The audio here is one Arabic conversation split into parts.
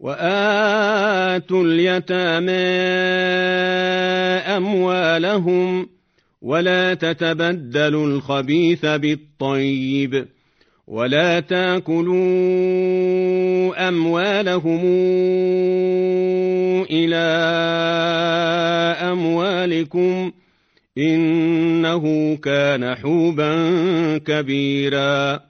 وآتوا اليتامى أموالهم ولا تتبدلوا الخبيث بالطيب ولا تأكلوا أموالهم إلى أموالكم إنه كان حوبا كبيرا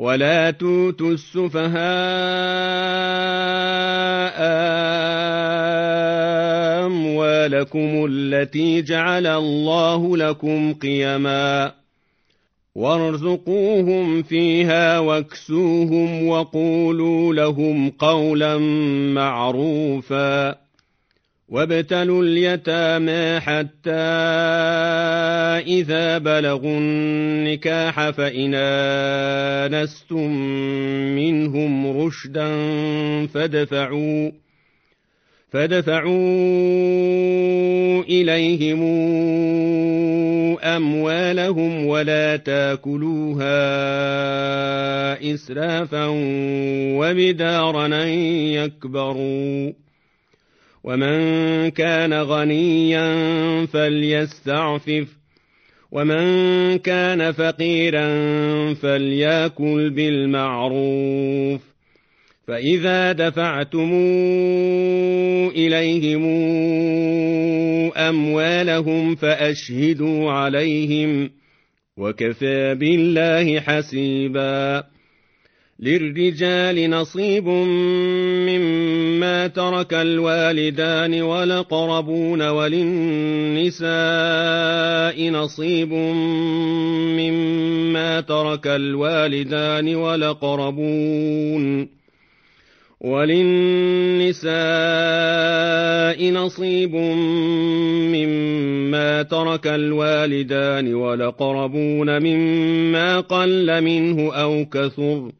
ولا توتوا السفهاء اموالكم التي جعل الله لكم قيما وارزقوهم فيها واكسوهم وقولوا لهم قولا معروفا وابتلوا اليتامى حتى إذا بلغوا النكاح فإن آنستم منهم رشدا فادفعوا فادفعوا إليهم أموالهم ولا تاكلوها إسرافا وبدارا يكبروا ومن كان غنيا فليستعفف ومن كان فقيرا فليأكل بالمعروف فإذا دفعتم إليهم أموالهم فأشهدوا عليهم وكفى بالله حسيبا للرجال نصيب مما ترك الوالدان والأقربون وللنساء نصيب مما ترك الوالدان والأقربون وللنساء نصيب مما ترك الوالدان والأقربون مما قل منه أو كثر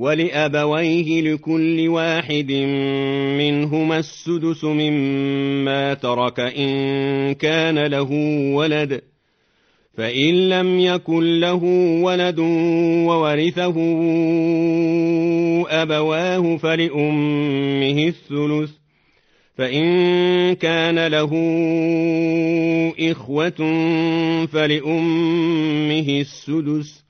ولأبويه لكل واحد منهما السدس مما ترك إن كان له ولد. فإن لم يكن له ولد وورثه أبواه فلأمه الثلث. فإن كان له إخوة فلأمه السدس.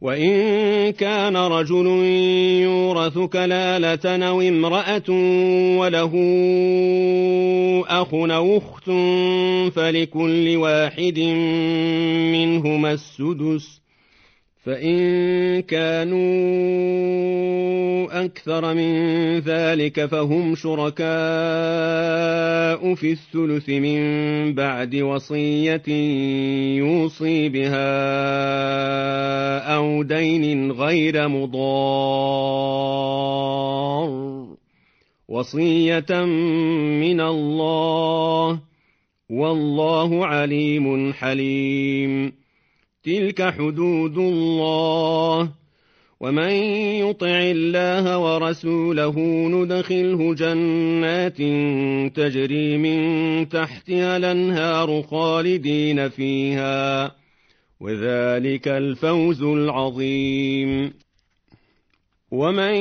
وإن كان رجل يورث كلالة أو امرأة وله أخ أو أخت فلكل واحد منهما السدس فإن كانوا أكثر من ذلك فهم شركاء في الثلث من بعد وصية يوصي بها أو دين غير مضار وصية من الله والله عليم حليم تلك حدود الله ومن يطع الله ورسوله ندخله جنات تجري من تحتها الانهار خالدين فيها وذلك الفوز العظيم. ومن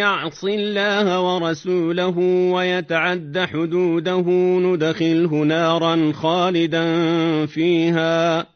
يعص الله ورسوله ويتعد حدوده ندخله نارا خالدا فيها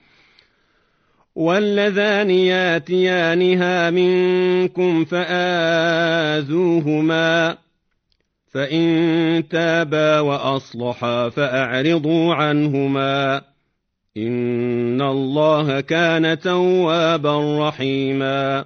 واللذان ياتيانها منكم فآذوهما فإن تابا وأصلحا فأعرضوا عنهما. إن الله كان توابا رحيما.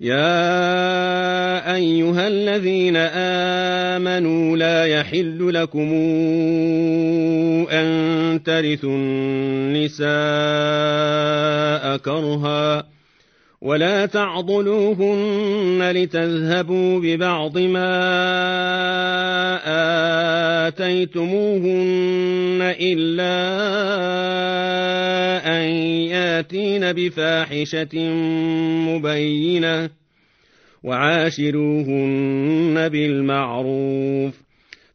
يا ايها الذين امنوا لا يحل لكم ان ترثوا النساء كرها ولا تعضلوهن لتذهبوا ببعض ما آتيتموهن إلا أن ياتين بفاحشة مبينة وعاشروهن بالمعروف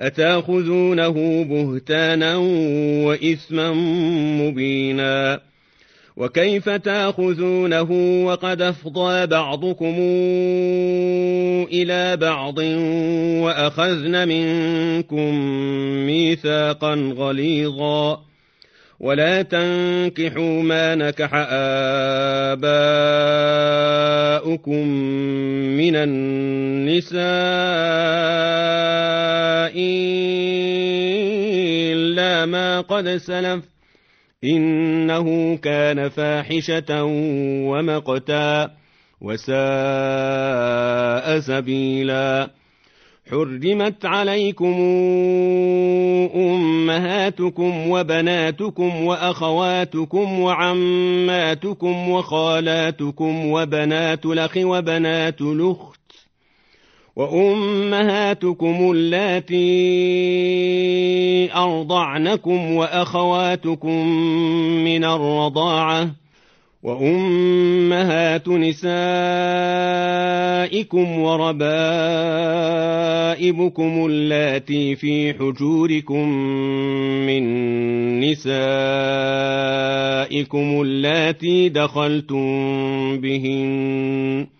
أتأخذونه بهتانا وإثما مبينا وكيف تأخذونه وقد أفضى بعضكم إلى بعض وأخذن منكم ميثاقا غليظا ولا تنكحوا ما نكح آباؤكم من النساء إلا ما قد سلف إنه كان فاحشة ومقتا وساء سبيلا. حرمت عليكم أمهاتكم وبناتكم وأخواتكم وعماتكم وخالاتكم وبنات الأخ وبنات الأخت وأمهاتكم اللاتي أرضعنكم وأخواتكم من الرضاعة وأمهات نسائكم وربائبكم اللاتي في حجوركم من نسائكم اللاتي دخلتم بهن.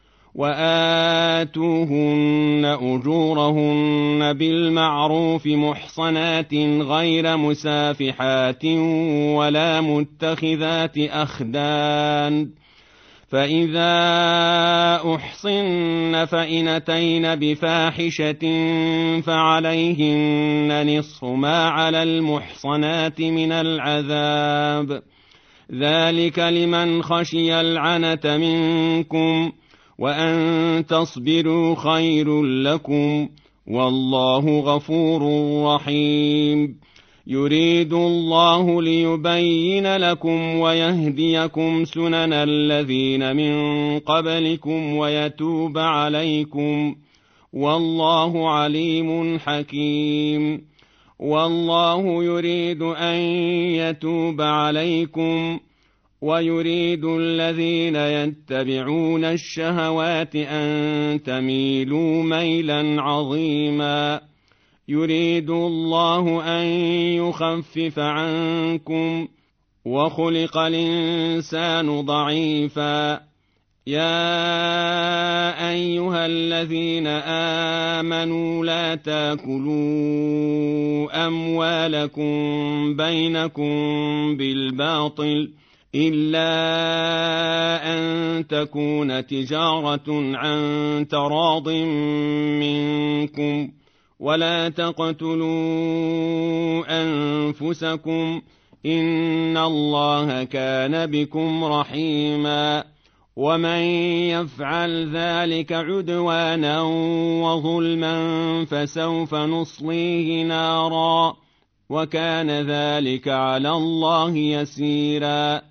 وآتوهن أجورهن بالمعروف محصنات غير مسافحات ولا متخذات أخدان فإذا أحصن فإن أتين بفاحشة فعليهن نصف ما على المحصنات من العذاب. ذلك لمن خشي العنة منكم وأن تصبروا خير لكم والله غفور رحيم. يريد الله ليبين لكم ويهديكم سنن الذين من قبلكم ويتوب عليكم والله عليم حكيم. والله يريد ان يتوب عليكم ويريد الذين يتبعون الشهوات ان تميلوا ميلا عظيما يريد الله ان يخفف عنكم وخلق الانسان ضعيفا يا ايها الذين امنوا لا تاكلوا اموالكم بينكم بالباطل الا ان تكون تجاره عن تراض منكم ولا تقتلوا انفسكم ان الله كان بكم رحيما ومن يفعل ذلك عدوانا وظلما فسوف نصليه نارا وكان ذلك على الله يسيرا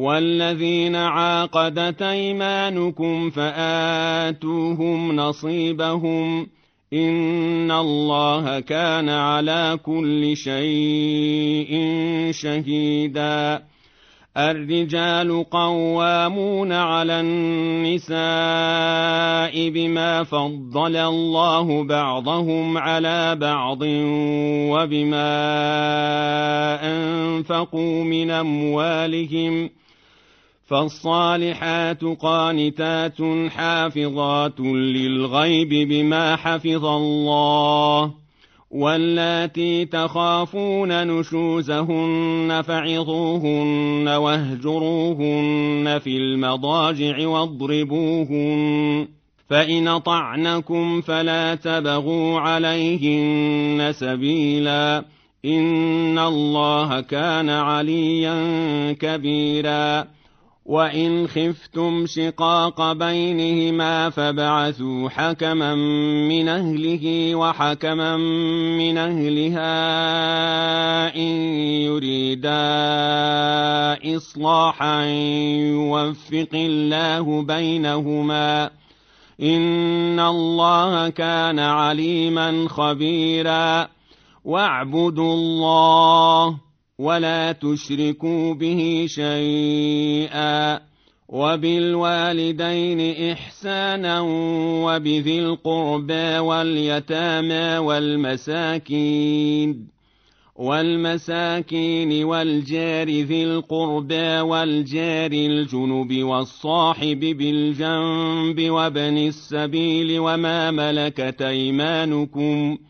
والذين عاقدت ايمانكم فاتوهم نصيبهم ان الله كان على كل شيء شهيدا الرجال قوامون على النساء بما فضل الله بعضهم على بعض وبما انفقوا من اموالهم فالصالحات قانتات حافظات للغيب بما حفظ الله واللاتي تخافون نشوزهن فعظوهن واهجروهن في المضاجع واضربوهن فإن طعنكم فلا تبغوا عليهن سبيلا إن الله كان عليا كبيرا وان خفتم شقاق بينهما فبعثوا حكما من اهله وحكما من اهلها ان يريدا اصلاحا يوفق الله بينهما ان الله كان عليما خبيرا واعبدوا الله ولا تشركوا به شيئا وبالوالدين إحسانا وبذي القربى واليتامى والمساكين والمساكين والجار ذي القربى والجار الجنب والصاحب بالجنب وابن السبيل وما ملكت ايمانكم ۖ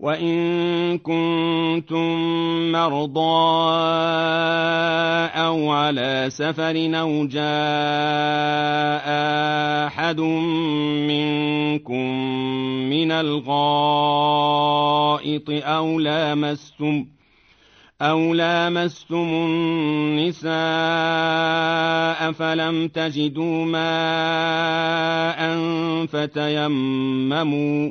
وان كنتم مرضى أو على سفر أو جاء احد منكم من الغائط أو لامستم أو لامستم النساء فلم تجدوا ماء فتيمموا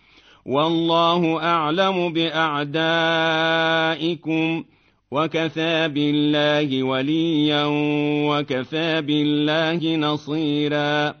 والله أعلم بأعدائكم وكفى بالله وليا وكفى بالله نصيرا.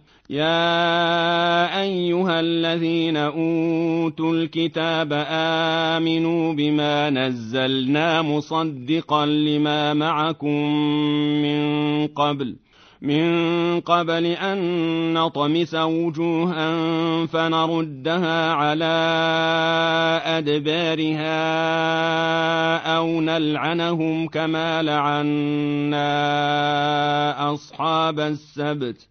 يا ايها الذين اوتوا الكتاب امنوا بما نزلنا مصدقا لما معكم من قبل من قبل ان نطمس وجوها فنردها على ادبارها أو نلعنهم كما لعنا اصحاب السبت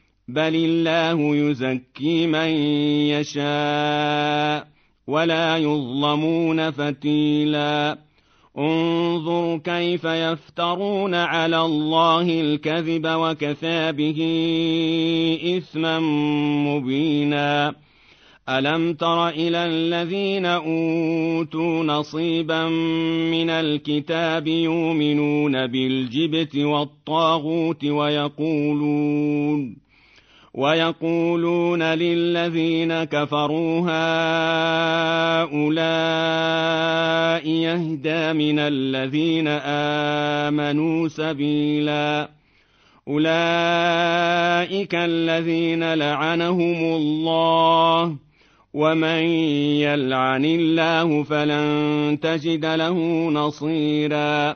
بل الله يزكي من يشاء ولا يظلمون فتيلا انظر كيف يفترون على الله الكذب وكفى به اثما مبينا الم تر إلى الذين اوتوا نصيبا من الكتاب يؤمنون بالجبت والطاغوت ويقولون ويقولون للذين كفروا هؤلاء يهدى من الذين آمنوا سبيلا. أولئك الذين لعنهم الله ومن يلعن الله فلن تجد له نصيرا.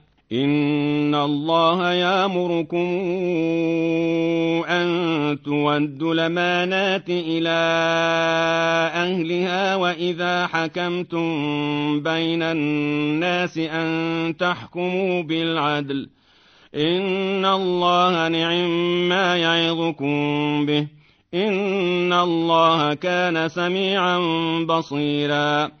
إن الله يامركم أن تودوا الأمانات إلى أهلها وإذا حكمتم بين الناس أن تحكموا بالعدل إن الله نعم ما يعظكم به إن الله كان سميعا بصيرا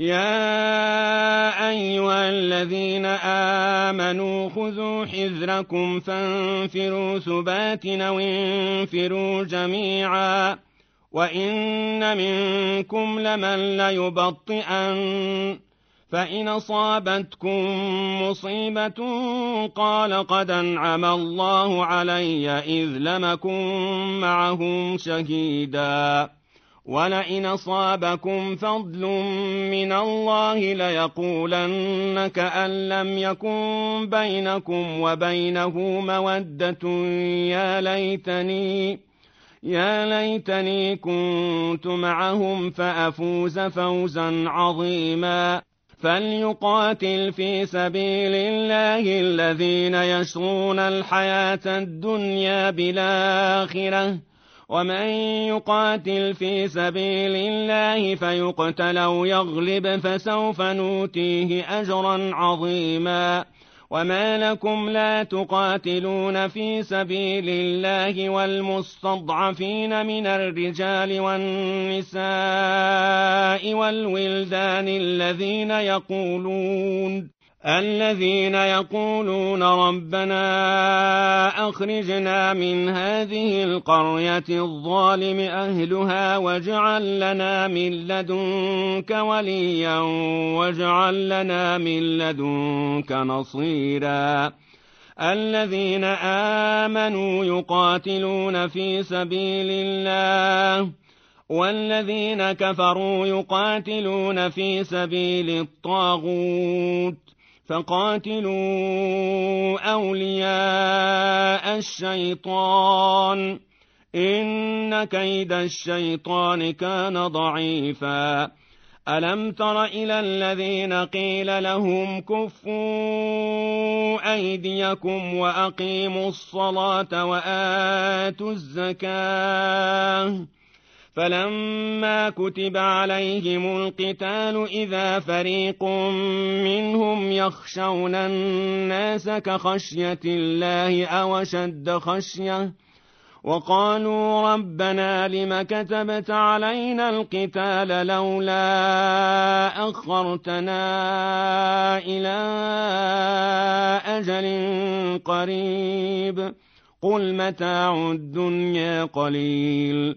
يا ايها الذين امنوا خذوا حذركم فانفروا ثبات أو انفروا جميعا وان منكم لمن ليبطئن فإن أصابتكم مصيبة قال قد أنعم الله علي إذ لمكن معهم شهيدا ولئن أصابكم فضل من الله ليقولن كأن لم يكن بينكم وبينه مودة يا ليتني يا ليتني كنت معهم فأفوز فوزا عظيما. فليقاتل في سبيل الله الذين يشرون الحياة الدنيا بالآخرة. ومن يقاتل في سبيل الله فيقتل أو يغلب فسوف نوتيه أجرا عظيما. وما لكم لا تقاتلون في سبيل الله والمستضعفين من الرجال والنساء والولدان الذين يقولون الذين يقولون ربنا أخرجنا من هذه القرية الظالم أهلها واجعل لنا من لدنك وليا واجعل لنا من لدنك نصيرا. الذين آمنوا يقاتلون في سبيل الله والذين كفروا يقاتلون في سبيل الطاغوت. فقاتلوا أولياء الشيطان. إن كيد الشيطان كان ضعيفا. ألم تر إلى الذين قيل لهم كفوا أيديكم وأقيموا الصلاة وآتوا الزكاة. فلما كتب عليهم القتال اذا فريق منهم يخشون الناس كخشيه الله أو شد خشيه وقالوا ربنا لم كتبت علينا القتال لولا اخرتنا إلى أجل قريب قل متاع الدنيا قليل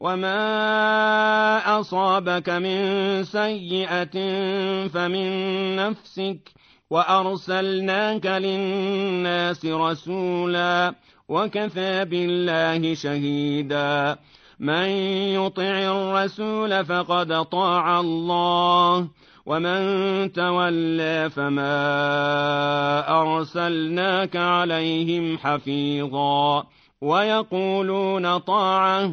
وما أصابك من سيئة فمن نفسك وأرسلناك للناس رسولا وكفى بالله شهيدا من يطع الرسول فقد طاع الله ومن تولى فما أرسلناك عليهم حفيظا ويقولون طاعة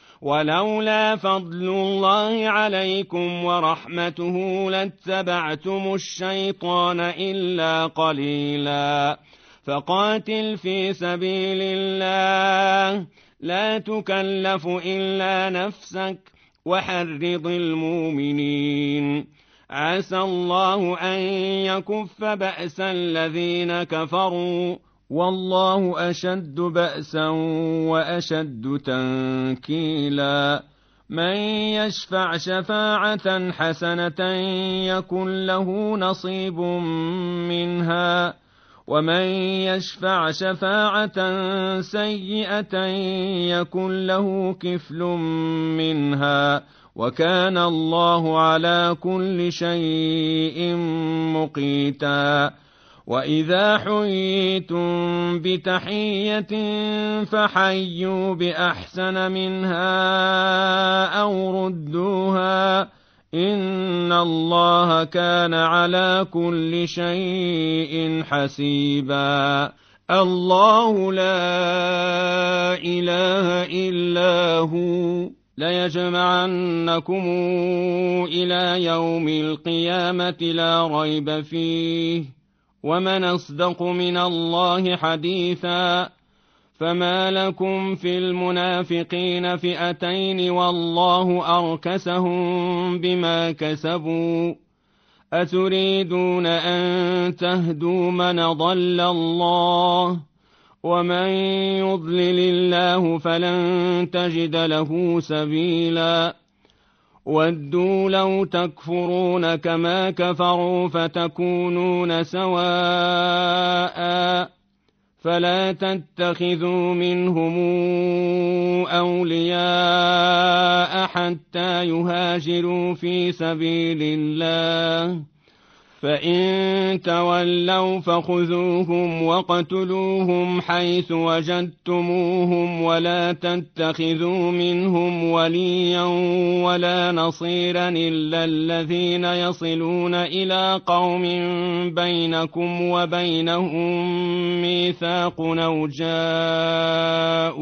ولولا فضل الله عليكم ورحمته لاتبعتم الشيطان إلا قليلا. فقاتل في سبيل الله. لا تكلف إلا نفسك وحرض المؤمنين. عسى الله أن يكف بأس الذين كفروا. والله أشد بأسا وأشد تنكيلا. من يشفع شفاعة حسنة يكن له نصيب منها. ومن يشفع شفاعة سيئة يكن له كفل منها. وكان الله على كل شيء مقيتا. واذا حييتم بتحيه فحيوا باحسن منها أو ردوها ان الله كان على كل شيء حسيبا الله لا اله الا هو ليجمعنكم إلى يوم القيامه لا ريب فيه ومن اصدق من الله حديثا فما لكم في المنافقين فئتين والله اركسهم بما كسبوا اتريدون ان تهدوا من ضل الله ومن يضلل الله فلن تجد له سبيلا ودوا لو تكفرون كما كفروا فتكونون سواء فلا تتخذوا منهم أولياء حتى يهاجروا في سبيل الله فإن تولوا فخذوهم وقتلوهم حيث وجدتموهم ولا تتخذوا منهم وليا ولا نصيرا إلا الذين يصلون إلى قوم بينكم وبينهم ميثاق أو جاءوكم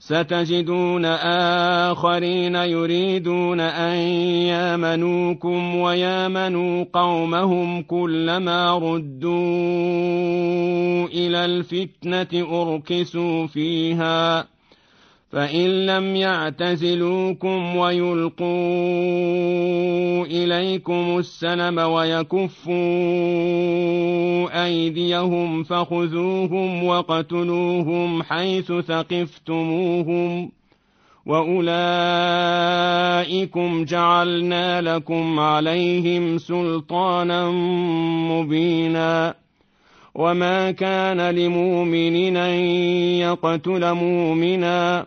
ستجدون آخرين يريدون أن يامنوكم ويامنوا قومهم كلما ردوا إلى الفتنة أركسوا فيها. فإن لم يعتزلوكم ويلقوا إليكم السلم ويكفوا أيديهم فخذوهم وقتلوهم حيث ثقفتموهم وأولئكم جعلنا لكم عليهم سلطانا مبينا وما كان لمؤمن أن يقتل مؤمنا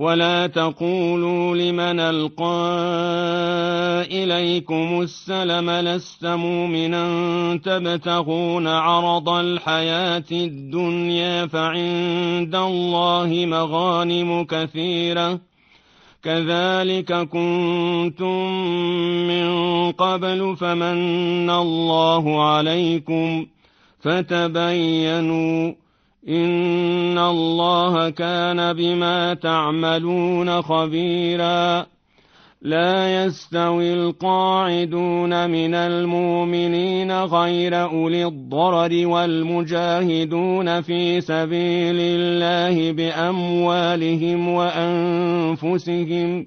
ولا تقولوا لمن القى اليكم السلم لست مؤمنا تبتغون عرض الحياة الدنيا فعند الله مغانم كثيره كذلك كنتم من قبل فمن الله عليكم فتبينوا ان الله كان بما تعملون خبيرا لا يستوي القاعدون من المؤمنين غير اولي الضرر والمجاهدون في سبيل الله باموالهم وانفسهم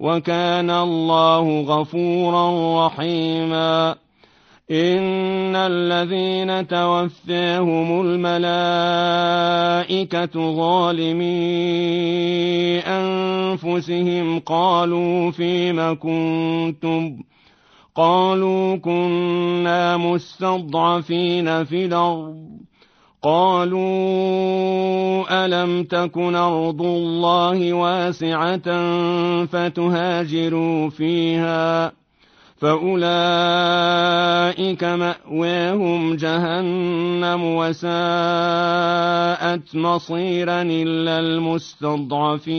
وكان الله غفورا رحيما. إن الذين توفاهم الملائكة ظالمي أنفسهم قالوا فيم كنتم؟ قالوا كنا مستضعفين في الأرض. قالوا ألم تكن أرض الله واسعة فتهاجروا فيها فأولئك مأواهم جهنم وساءت مصيرا إلا المستضعفين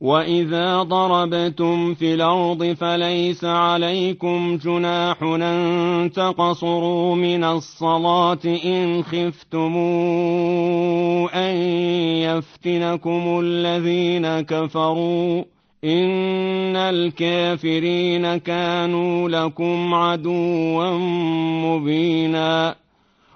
واذا ضربتم في الأرض فليس عليكم جناح ان تقصروا من الصلاه ان خفتم ان يفتنكم الذين كفروا ان الكافرين كانوا لكم عدوا مبينا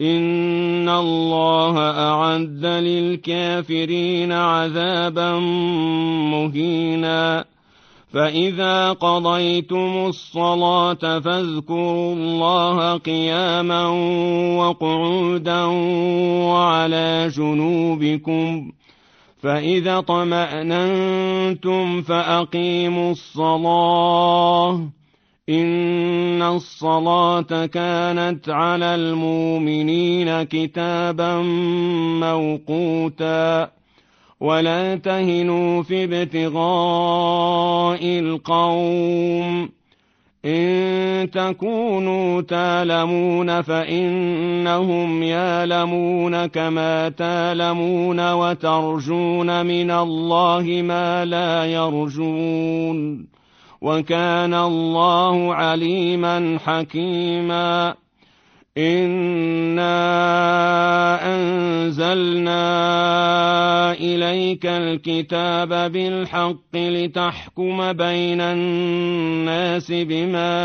إن الله أعد للكافرين عذابا مهينا. فإذا قضيتم الصلاة فاذكروا الله قياما وقعودا وعلى جنوبكم. فإذا طمأننتم فأقيموا الصلاة. إن الصلاة كانت على المؤمنين كتابا موقوتا ولا تهنوا في ابتغاء القوم إن تكونوا تالمون فإنهم يالمون كما تالمون وترجون من الله ما لا يرجون وكان الله عليما حكيما. انا انزلنا اليك الكتاب بالحق لتحكم بين الناس بما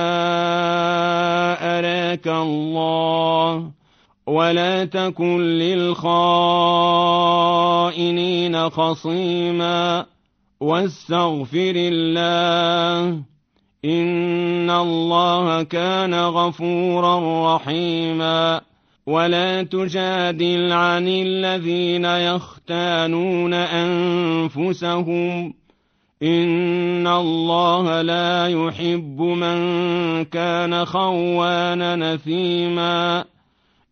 اراك الله ولا تكن للخائنين خصيما. واستغفر الله. إن الله كان غفورا رحيما. ولا تجادل عن الذين يختانون أنفسهم. إن الله لا يحب من كان خوانا نثيما.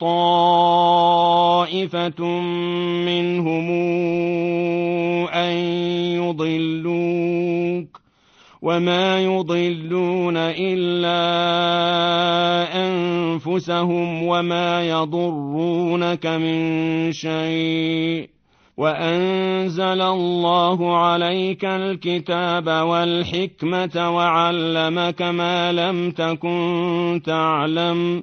طائفة منهم أن يضلوك وما يضلون إلا أنفسهم وما يضرونك من شيء وانزل الله عليك الكتاب والحكمه وعلمك ما لم تكن تعلم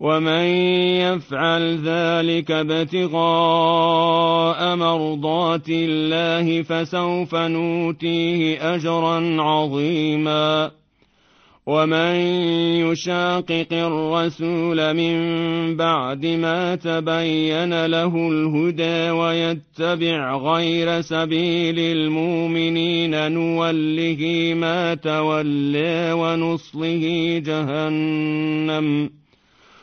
ومن يفعل ذلك ابتغاء مرضات الله فسوف نوتيه اجرا عظيما ومن يشاقق الرسول من بعد ما تبين له الهدى ويتبع غير سبيل المؤمنين نوله ما تولى ونصله جهنم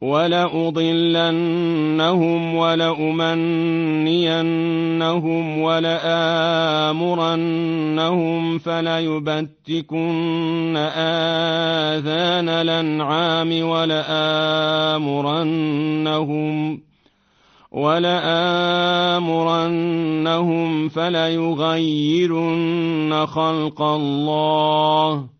ولأضلنهم ولأمنينهم ولآمرنهم فليبتكن آذان الأنعام ولآمرنهم ولآمرنهم فليغيرن خلق الله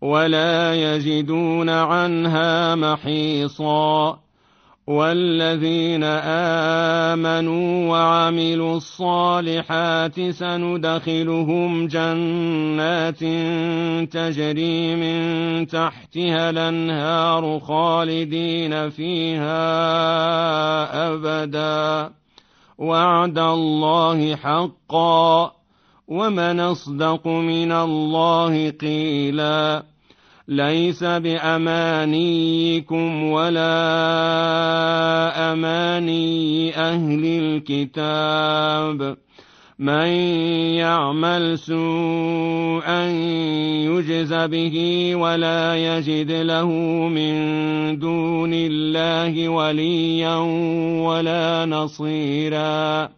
ولا يجدون عنها محيصا والذين امنوا وعملوا الصالحات سندخلهم جنات تجري من تحتها الانهار خالدين فيها ابدا وعد الله حقا ومن أصدق من الله قيلا. ليس بأمانيكم ولا أماني أهل الكتاب. من يعمل سوءا يجز به ولا يجد له من دون الله وليا ولا نصيرا.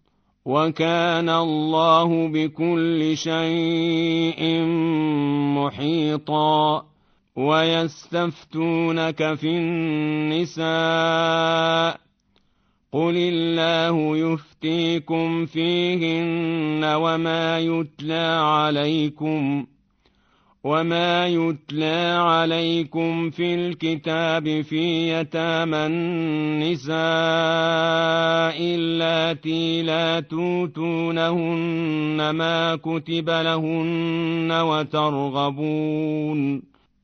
وكان الله بكل شيء محيطا. ويستفتونك في النساء. قل الله يفتيكم فيهن وما يتلى عليكم. وما يتلى عليكم في الكتاب في يتامى النساء اللاتي لا توتونهن ما كتب لهن وترغبون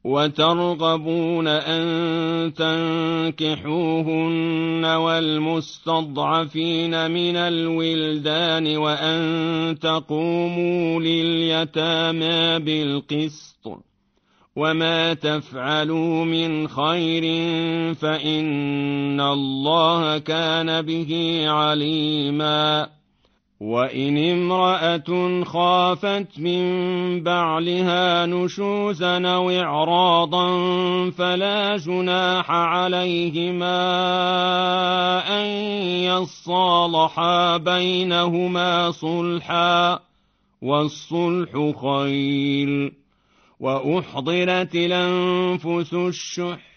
وترغبون أن تنكحوهن والمستضعفين من الولدان وأن تقوموا لليتامى بالقسط. وما تفعلوا من خير فإن الله كان به عليماً. وإن امرأة خافت من بعلها نشوزا أو إعراضا فلا جناح عليهما أن يصالحا بينهما صلحا والصلح خير وأحضرت الأنفس الشح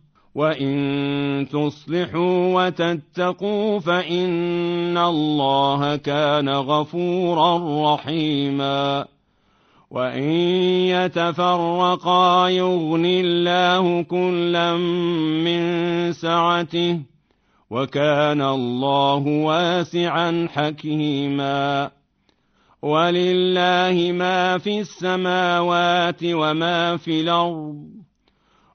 وان تصلحوا وتتقوا فان الله كان غفورا رحيما وان يتفرقا يغن الله كلا من سعته وكان الله واسعا حكيما ولله ما في السماوات وما في الأرض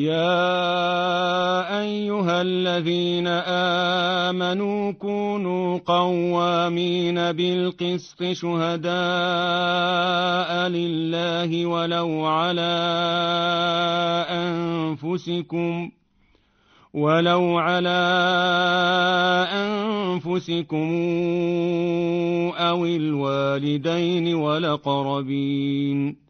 يا أيها الذين آمنوا كونوا قوامين بالقسط شهداء لله ولو على أنفسكم ولو على أنفسكم أو الوالدين والأقربين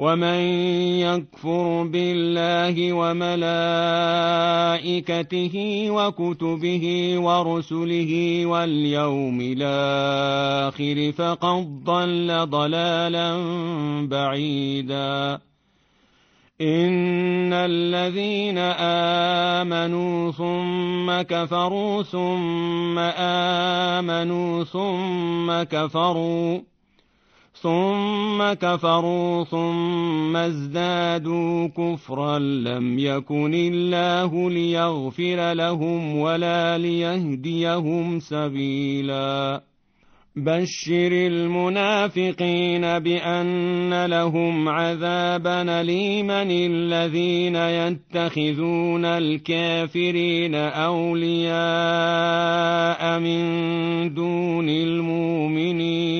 ومن يكفر بالله وملائكته وكتبه ورسله واليوم الآخر فقد ضل ضلالا بعيدا ان الذين امنوا ثم كفروا ثم امنوا ثم كفروا ثم كفروا ثم ازدادوا كفرا لم يكن الله ليغفر لهم ولا ليهديهم سبيلا. بشر المنافقين بأن لهم عذابا أليما الذين يتخذون الكافرين أولياء من دون المؤمنين.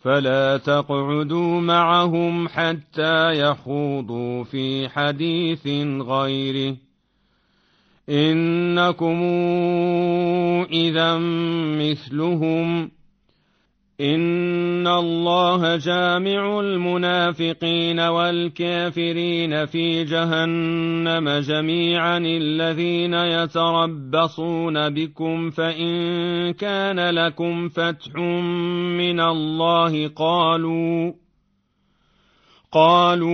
فلا تقعدوا معهم حتى يخوضوا في حديث غيره. إنكم إذا مثلهم ان الله جامع المنافقين والكافرين في جهنم جميعا الذين يتربصون بكم فان كان لكم فتح من الله قالوا قالوا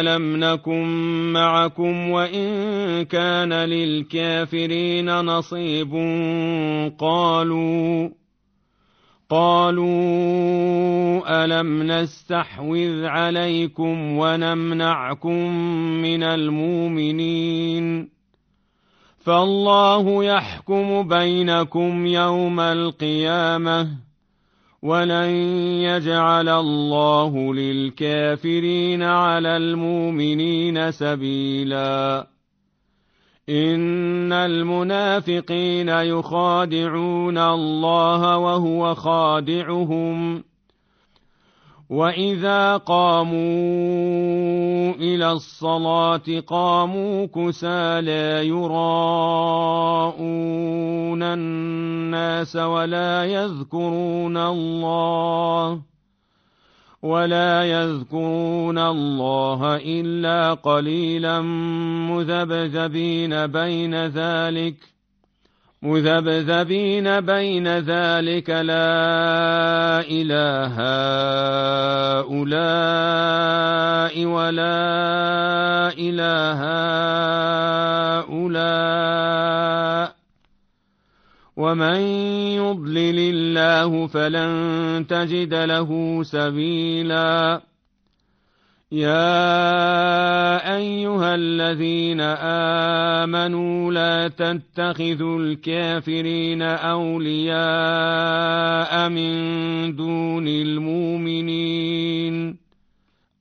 الم نكن معكم وان كان للكافرين نصيب قالوا قالوا ألم نستحوذ عليكم ونمنعكم من المؤمنين فالله يحكم بينكم يوم القيامة ولن يجعل الله للكافرين على المؤمنين سبيلا ان المنافقين يخادعون الله وهو خادعهم واذا قاموا إلى الصلاه قاموا كسى لا يراءون الناس ولا يذكرون الله ولا يذكرون الله إلا قليلا مذبذبين بين ذلك مذبذبين بين ذلك لا إله هؤلاء ولا إله هؤلاء ومن يضلل الله فلن تجد له سبيلا. يا أيها الذين آمنوا لا تتخذوا الكافرين أولياء من دون المؤمنين.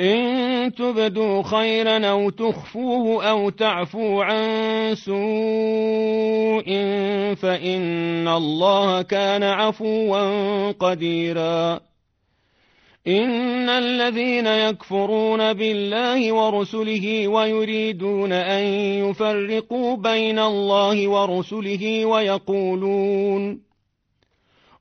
إن تبدوا خيرا أو تخفوه أو تعفوا عن سوء فإن الله كان عفوا قديرا. إن الذين يكفرون بالله ورسله ويريدون أن يفرقوا بين الله ورسله ويقولون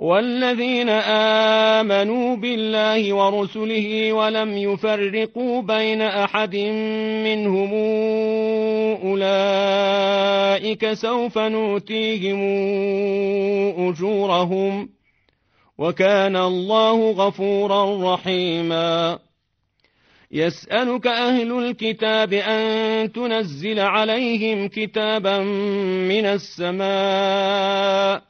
والذين آمنوا بالله ورسله ولم يفرقوا بين أحد منهم أولئك سوف نؤتيهم أجورهم وكان الله غفورا رحيما. يسألك أهل الكتاب أن تنزل عليهم كتابا من السماء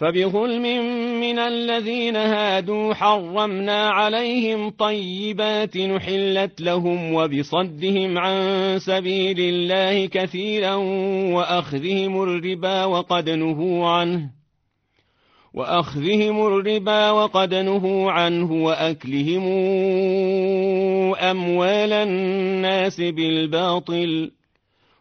فبظلم من الذين هادوا حرمنا عليهم طيبات نحلت لهم وبصدهم عن سبيل الله كثيرا وأخذهم الربا وقد نهوا عنه وأخذهم الربا وقد نهوا عنه وأكلهم أموال الناس بالباطل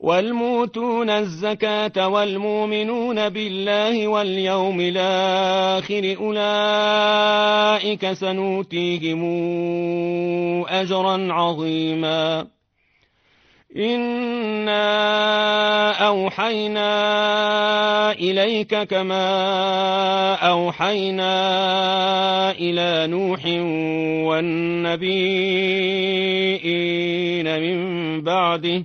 والموتون الزكاة والمؤمنون بالله واليوم الآخر أولئك سنوتيهم أجرا عظيما. إنا أوحينا إليك كما أوحينا إلى نوح والنبيين من بعده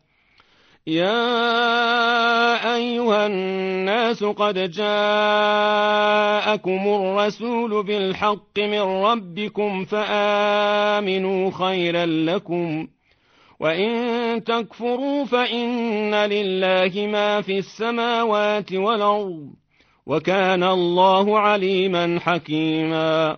يا أيها الناس قد جاءكم الرسول بالحق من ربكم فآمنوا خيرا لكم وإن تكفروا فإن لله ما في السماوات والأرض وكان الله عليما حكيما